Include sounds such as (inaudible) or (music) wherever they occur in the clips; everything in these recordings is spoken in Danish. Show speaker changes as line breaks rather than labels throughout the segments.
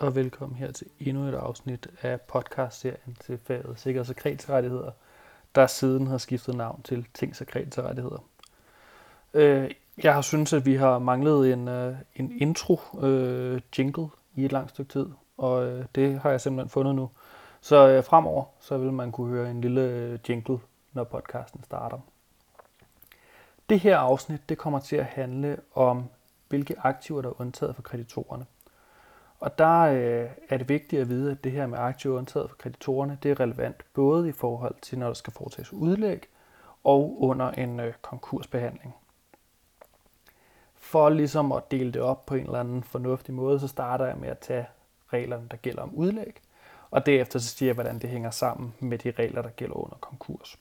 Og velkommen her til endnu et afsnit af podcastserien til faget Sikkerheds- og Kredsrettigheder, der siden har skiftet navn til Tings- og Kredsrettigheder. Øh, jeg har synes, at vi har manglet en, øh, en intro-jingle øh, i et langt stykke tid, og øh, det har jeg simpelthen fundet nu. Så øh, fremover så vil man kunne høre en lille jingle, når podcasten starter. Det her afsnit det kommer til at handle om, hvilke aktiver der er undtaget for kreditorerne. Og der øh, er det vigtigt at vide, at det her med aktiv undtaget for kreditorerne, det er relevant både i forhold til, når der skal foretages udlæg, og under en øh, konkursbehandling. For ligesom at dele det op på en eller anden fornuftig måde, så starter jeg med at tage reglerne, der gælder om udlæg, og derefter så siger jeg, hvordan det hænger sammen med de regler, der gælder under konkurs.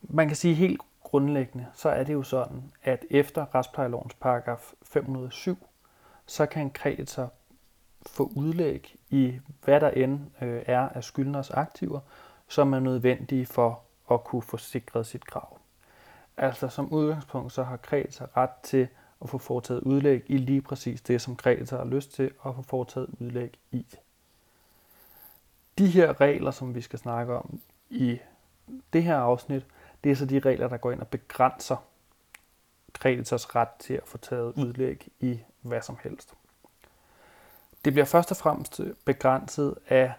Man kan sige helt grundlæggende, så er det jo sådan, at efter retsplejelovens paragraf 507, så kan en kreditor få udlæg i, hvad der end øh, er af skyldners aktiver, som er nødvendige for at kunne få sikret sit krav. Altså som udgangspunkt, så har kreditor ret til at få foretaget udlæg i lige præcis det, som kreditor har lyst til at få foretaget udlæg i. De her regler, som vi skal snakke om i det her afsnit, det er så de regler, der går ind og begrænser kreditors ret til at få taget udlæg i hvad som helst. Det bliver først og fremmest begrænset af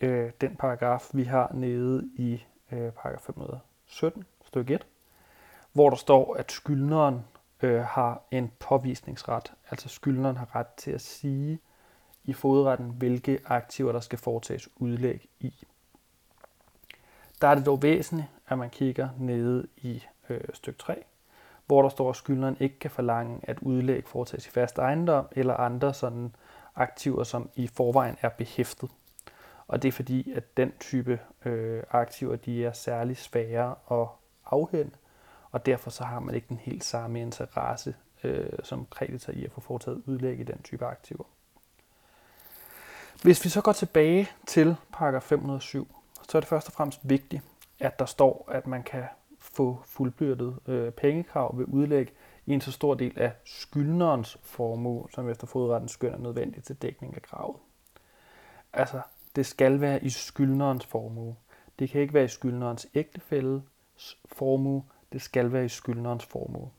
øh, den paragraf, vi har nede i øh, paragraf 517, stykke 1, hvor der står, at skyldneren øh, har en påvisningsret. Altså skyldneren har ret til at sige i fodretten, hvilke aktiver der skal foretages udlæg i. Der er det dog væsentligt, at man kigger nede i øh, stykke 3, hvor der står, at skyldneren ikke kan forlange, at udlæg foretages i fast ejendom eller andre sådan aktiver, som i forvejen er behæftet. Og det er fordi, at den type øh, aktiver, de er særlig svære at afhænde, og derfor så har man ikke den helt samme interesse øh, som kreditor i at få foretaget udlæg i den type aktiver. Hvis vi så går tilbage til paragraf 507, så er det først og fremmest vigtigt, at der står, at man kan få fuldbyrdet øh, pengekrav ved udlæg i en så stor del af skyldnerens formue, som efter fodretten skøn er nødvendigt til dækning af kravet. Altså, det skal være i skyldnerens formue. Det kan ikke være i skyldnerens ægtefælles formue, det skal være i skyldnerens formue.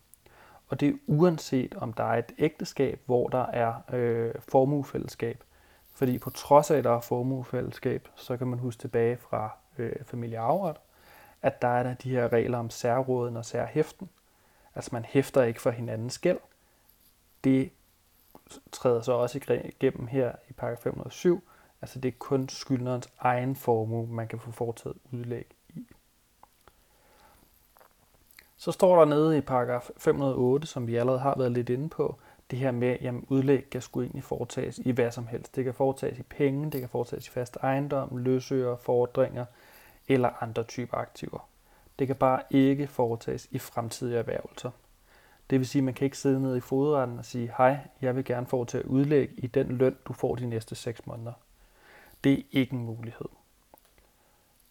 Og det er uanset om der er et ægteskab, hvor der er øh, formuefællesskab. Fordi på trods af, at der er formuefællesskab, så kan man huske tilbage fra øh, familieafret, at der er der de her regler om særråden og særhæften. Altså man hæfter ikke for hinandens gæld. Det træder så også igennem her i paragraf 507. Altså det er kun skyldnerens egen formue, man kan få foretaget udlæg i. Så står der nede i paragraf 508, som vi allerede har været lidt inde på, det her med, at udlæg kan sgu egentlig foretages i hvad som helst. Det kan foretages i penge, det kan foretages i fast ejendom, løsøger, fordringer, eller andre typer aktiver. Det kan bare ikke foretages i fremtidige erhvervelser. Det vil sige, at man kan ikke sidde nede i fodretten og sige, hej, jeg vil gerne foretage udlæg i den løn, du får de næste 6 måneder. Det er ikke en mulighed.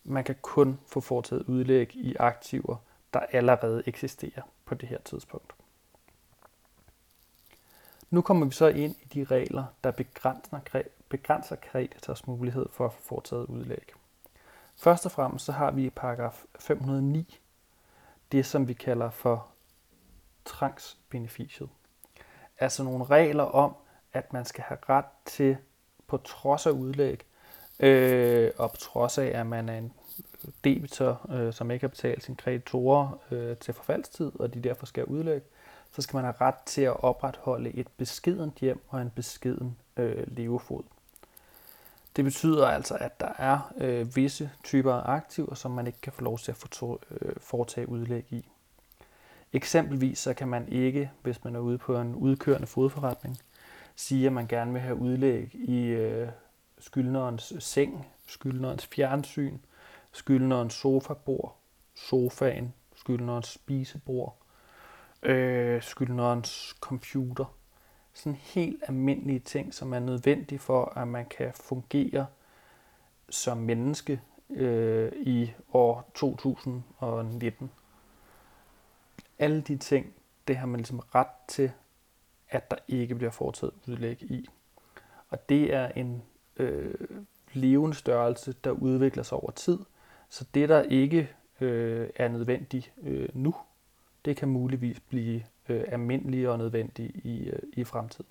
Man kan kun få foretaget udlæg i aktiver, der allerede eksisterer på det her tidspunkt. Nu kommer vi så ind i de regler, der begrænser, begrænser kreditors mulighed for at få foretaget udlæg. Først og fremmest så har vi i paragraf 509 det, som vi kalder for trangsbeneficiet. Altså nogle regler om, at man skal have ret til, på trods af udlæg, øh, og på trods af, at man er en debitor, øh, som ikke har betalt sine kreditorer øh, til forfaldstid, og de derfor skal have udlæg, så skal man have ret til at opretholde et beskedent hjem og en beskeden øh, levefod. Det betyder altså, at der er øh, visse typer af aktiver, som man ikke kan få lov til at få øh, foretage udlæg i. Eksempelvis så kan man ikke, hvis man er ude på en udkørende fodforretning, sige, at man gerne vil have udlæg i øh, skyldnerens seng, skyldnerens fjernsyn, skyldnerens sofabord, sofaen, skyldnerens spisebord, øh, skyldnerens computer sådan helt almindelige ting, som er nødvendige for, at man kan fungere som menneske øh, i år 2019. Alle de ting, det har man ligesom ret til at der ikke bliver foretaget udlæg i. Og det er en øh, levende størrelse, der udvikler sig over tid. Så det, der ikke øh, er nødvendigt øh, nu, det kan muligvis blive øh, almindelige og nødvendige i, øh, i fremtiden.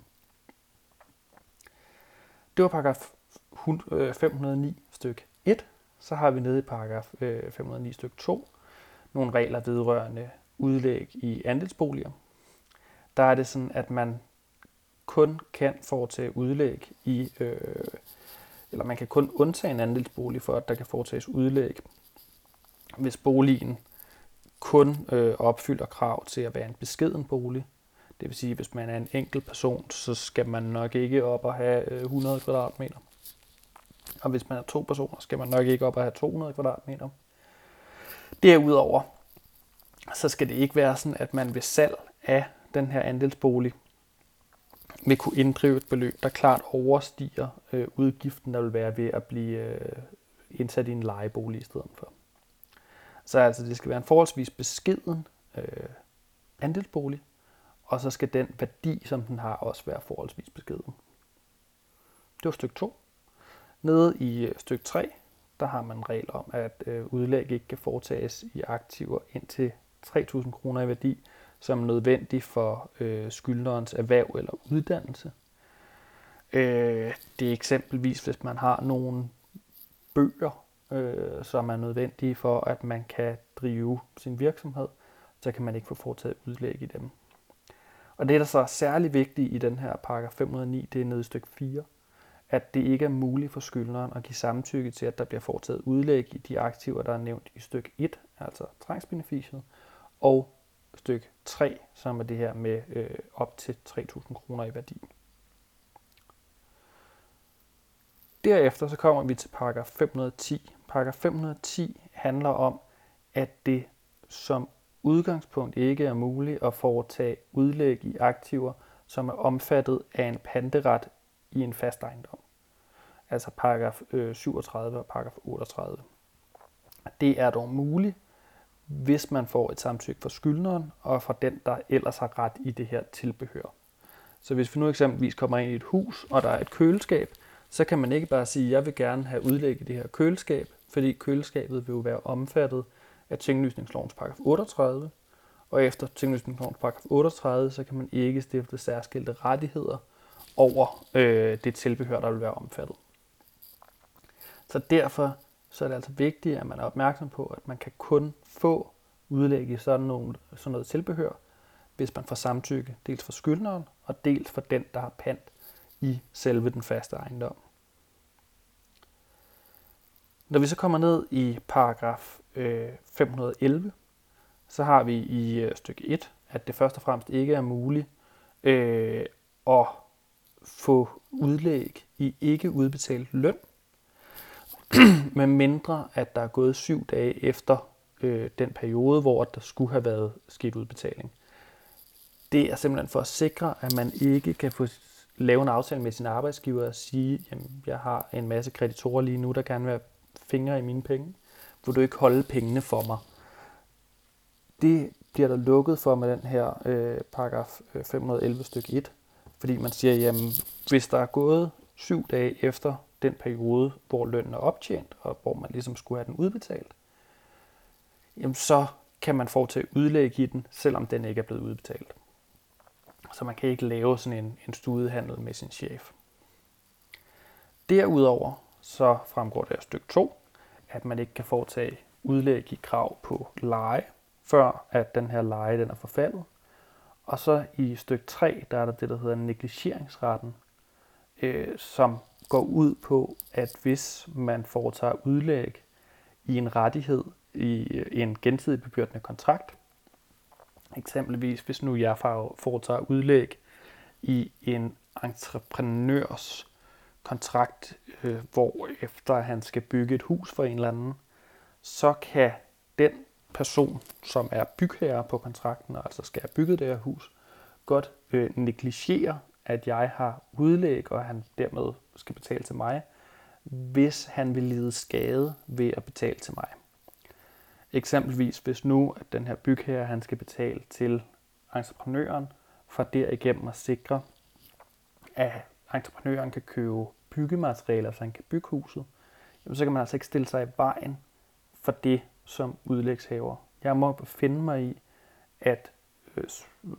Det var paragraf 509 styk 1. Så har vi nede i paragraf 509 styk 2 nogle regler vedrørende udlæg i andelsboliger. Der er det sådan, at man kun kan foretage udlæg i, øh, eller man kan kun undtage en andelsbolig for, at der kan foretages udlæg, hvis boligen kun øh, opfylder krav til at være en beskeden bolig. Det vil sige, at hvis man er en enkelt person, så skal man nok ikke op og have øh, 100 kvadratmeter. Og hvis man er to personer, skal man nok ikke op og have 200 kvadratmeter. Derudover, så skal det ikke være sådan, at man ved salg af den her andelsbolig vil kunne inddrive et beløb, der klart overstiger øh, udgiften, der vil være ved at blive øh, indsat i en lejebolig i stedet for. Så altså, det skal være en forholdsvis beskeden øh, andelsbolig, og så skal den værdi, som den har, også være forholdsvis beskeden. Det var stykke 2. Nede i øh, stykke 3, der har man en regel om, at øh, udlæg ikke kan foretages i aktiver indtil 3.000 kroner i værdi, som er nødvendig for øh, skyldnerens erhverv eller uddannelse. Øh, det er eksempelvis, hvis man har nogle bøger, øh, som er nødvendige for, at man kan drive sin virksomhed, så kan man ikke få foretaget udlæg i dem. Og det, der så er særlig vigtigt i den her paragraf 509, det er nede i stykke 4, at det ikke er muligt for skyldneren at give samtykke til, at der bliver foretaget udlæg i de aktiver, der er nævnt i stykke 1, altså trængsbeneficiet, og stykke 3, som er det her med øh, op til 3.000 kroner i værdi. Derefter så kommer vi til paragraf 510. Paragraf 510 handler om, at det som udgangspunkt ikke er muligt at foretage udlæg i aktiver, som er omfattet af en panteret i en fast ejendom. Altså paragraf øh, 37 og paragraf 38. Det er dog muligt, hvis man får et samtykke fra skyldneren og fra den, der ellers har ret i det her tilbehør. Så hvis vi nu eksempelvis kommer ind i et hus, og der er et køleskab, så kan man ikke bare sige, at jeg vil gerne have udlæg i det her køleskab, fordi køleskabet vil jo være omfattet af tinglysningslovens paragraf 38, og efter tinglysningslovens paragraf 38, så kan man ikke stifte særskilte rettigheder over øh, det tilbehør, der vil være omfattet. Så derfor så er det altså vigtigt, at man er opmærksom på, at man kan kun få udlæg i sådan, nogle, sådan noget tilbehør, hvis man får samtykke, dels fra skyldneren og dels fra den, der har pant i selve den faste ejendom. Når vi så kommer ned i paragraf øh, 511, så har vi i øh, stykke 1, at det først og fremmest ikke er muligt øh, at få udlæg i ikke udbetalt løn, (clears throat) med mindre at der er gået syv dage efter øh, den periode, hvor der skulle have været sket udbetaling. Det er simpelthen for at sikre, at man ikke kan få lave en aftale med sin arbejdsgiver og sige, jamen, jeg har en masse kreditorer lige nu, der kan have fingre i mine penge. Vil du ikke holde pengene for mig? Det bliver der lukket for med den her øh, paragraf øh, 511 stykke 1, fordi man siger, jamen, hvis der er gået syv dage efter den periode, hvor lønnen er optjent, og hvor man ligesom skulle have den udbetalt, jamen så kan man foretage udlæg i den, selvom den ikke er blevet udbetalt. Så man kan ikke lave sådan en, en studehandel med sin chef. Derudover så fremgår det af stykke 2, at man ikke kan foretage udlæg i krav på leje, før at den her leje den er forfaldet. Og så i stykke 3, der er der det, der hedder negligeringsretten, øh, som går ud på, at hvis man foretager udlæg i en rettighed i øh, en gensidig bebyrdende kontrakt, eksempelvis hvis nu jeg foretager udlæg i en entreprenørs kontrakt, øh, hvor efter han skal bygge et hus for en eller anden, så kan den person, som er bygherre på kontrakten, og altså skal have bygget det her hus, godt øh, negligere, at jeg har udlæg, og han dermed skal betale til mig, hvis han vil lide skade ved at betale til mig. Eksempelvis hvis nu at den her bygherre han skal betale til entreprenøren for derigennem at sikre, at entreprenøren kan købe byggematerialer, så han kan bygge huset, jamen så kan man altså ikke stille sig i vejen for det som udlægshaver. Jeg må finde mig i, at øh, øh,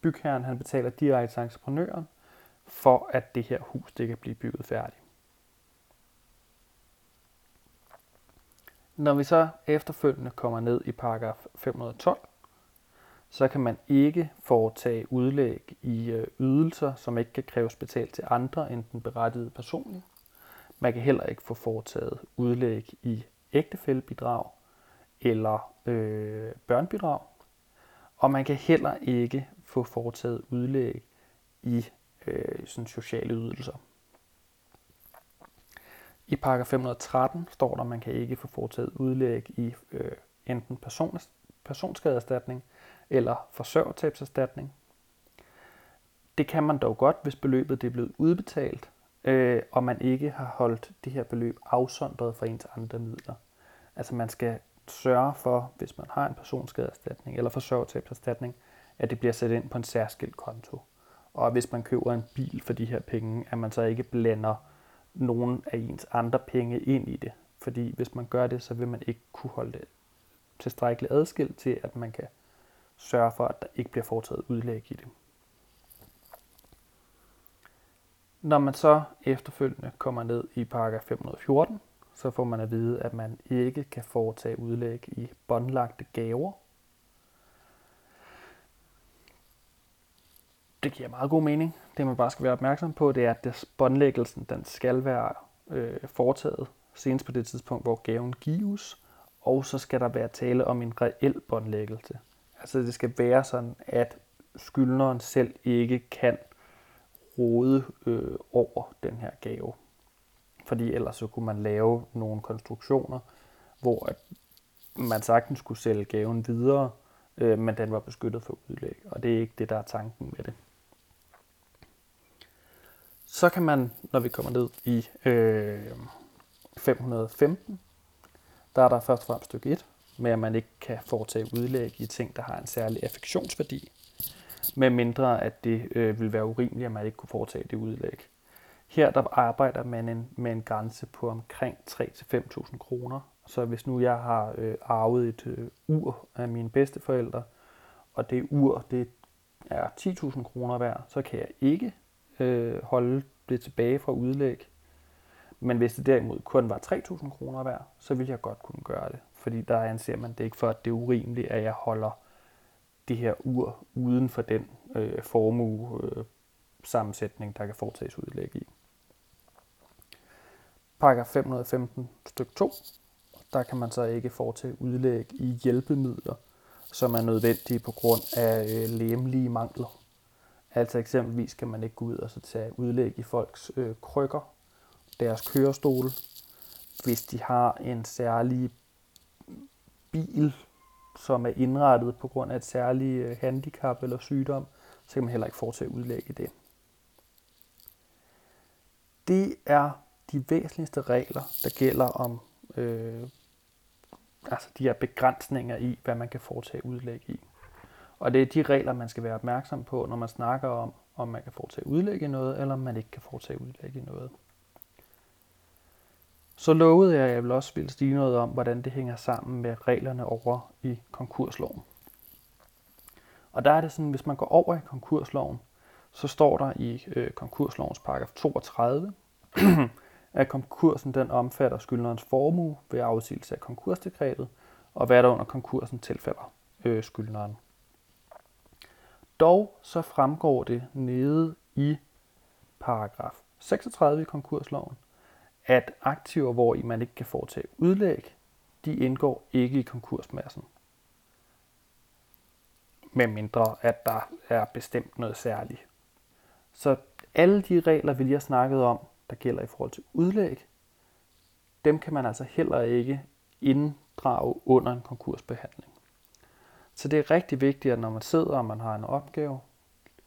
bygherren han betaler direkte til entreprenøren, for at det her hus det kan blive bygget færdigt. Når vi så efterfølgende kommer ned i paragraf 512, så kan man ikke foretage udlæg i øh, ydelser, som ikke kan kræves betalt til andre end den berettigede personlige. Man kan heller ikke få foretaget udlæg i ægtefældebidrag eller øh, børnbidrag. Og man kan heller ikke få foretaget udlæg i øh, sådan sociale ydelser. I paragraf 513 står der, at man kan ikke få foretaget udlæg i øh, enten person, personskadeerstatning eller forsørgertabserstatning. Det kan man dog godt, hvis beløbet det er blevet udbetalt, øh, og man ikke har holdt det her beløb afsondret fra ens andre midler. Altså man skal sørge for, hvis man har en personskadeerstatning eller forsørgertabserstatning, at det bliver sat ind på en særskilt konto. Og hvis man køber en bil for de her penge, at man så ikke blander nogen af ens andre penge ind i det. Fordi hvis man gør det, så vil man ikke kunne holde det tilstrækkeligt adskilt til, at man kan sørge for, at der ikke bliver foretaget udlæg i det. Når man så efterfølgende kommer ned i paragraf 514, så får man at vide, at man ikke kan foretage udlæg i båndlagte gaver. Det giver meget god mening. Det man bare skal være opmærksom på, det er, at båndlæggelsen den skal være øh, foretaget senest på det tidspunkt, hvor gaven gives, og så skal der være tale om en reel båndlæggelse. Altså det skal være sådan, at skyldneren selv ikke kan rode øh, over den her gave. Fordi ellers så kunne man lave nogle konstruktioner, hvor at man sagtens skulle sælge gaven videre, øh, men den var beskyttet for udlæg. Og det er ikke det, der er tanken med det. Så kan man, når vi kommer ned i øh, 515, der er der først og fremmest stykke 1, med at man ikke kan foretage udlæg i ting, der har en særlig affektionsværdi, med mindre at det øh, vil være urimeligt, at man ikke kunne foretage det udlæg. Her der arbejder man en, med en grænse på omkring 3-5.000 kroner. Så hvis nu jeg har øh, arvet et øh, ur af mine bedsteforældre, og det ur det er 10.000 kroner værd, så kan jeg ikke øh, holde det tilbage fra udlæg. Men hvis det derimod kun var 3.000 kroner værd, så ville jeg godt kunne gøre det. Fordi der anser man det ikke for, at det er urimeligt, at jeg holder det her ur uden for den øh, formue øh, sammensætning, der kan foretages udlæg i. Paragraf 515 stykke 2, der kan man så ikke foretage udlæg i hjælpemidler, som er nødvendige på grund af øh, læmelige mangler. Altså eksempelvis kan man ikke gå ud og så tage udlæg i folks øh, krykker, deres kørestol, hvis de har en særlig bil, som er indrettet på grund af et særligt øh, handicap eller sygdom, så kan man heller ikke foretage udlæg i det. Det er de væsentligste regler, der gælder om øh, altså de her begrænsninger i, hvad man kan foretage udlæg i. Og det er de regler, man skal være opmærksom på, når man snakker om, om man kan foretage udlæg i noget, eller om man ikke kan foretage udlæg i noget. Så lovede jeg, at jeg vil også ville sige noget om, hvordan det hænger sammen med reglerne over i konkursloven. Og der er det sådan, hvis man går over i konkursloven, så står der i øh, konkurslovens paragraf 32, (clears throat) at konkursen den omfatter skyldnerens formue ved afsigelse af konkursdekretet, og hvad der under konkursen tilfælder øh, skyldneren. Dog så fremgår det nede i paragraf 36 i konkursloven, at aktiver, hvor i man ikke kan foretage udlæg, de indgår ikke i konkursmassen. Med mindre at der er bestemt noget særligt. Så alle de regler, vi lige har snakket om, der gælder i forhold til udlæg, dem kan man altså heller ikke inddrage under en konkursbehandling. Så det er rigtig vigtigt, at når man sidder og man har en opgave,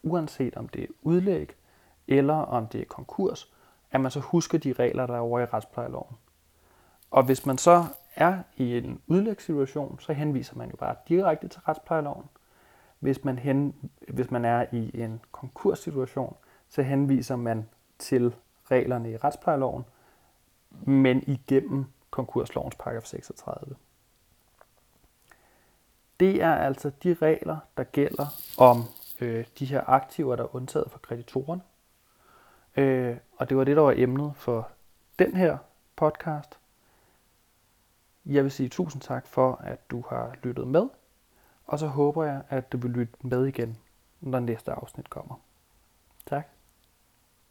uanset om det er udlæg eller om det er konkurs, at man så husker de regler, der er over i retsplejeloven. Og hvis man så er i en udlægssituation, så henviser man jo bare direkte til retsplejeloven. Hvis man, hen, hvis man er i en konkurssituation, så henviser man til reglerne i retsplejeloven, men igennem konkurslovens paragraf 36. Det er altså de regler, der gælder om øh, de her aktiver, der er undtaget for kreditorerne. Øh, og det var det, der var emnet for den her podcast. Jeg vil sige tusind tak for, at du har lyttet med, og så håber jeg, at du vil lytte med igen, når næste afsnit kommer. Tak.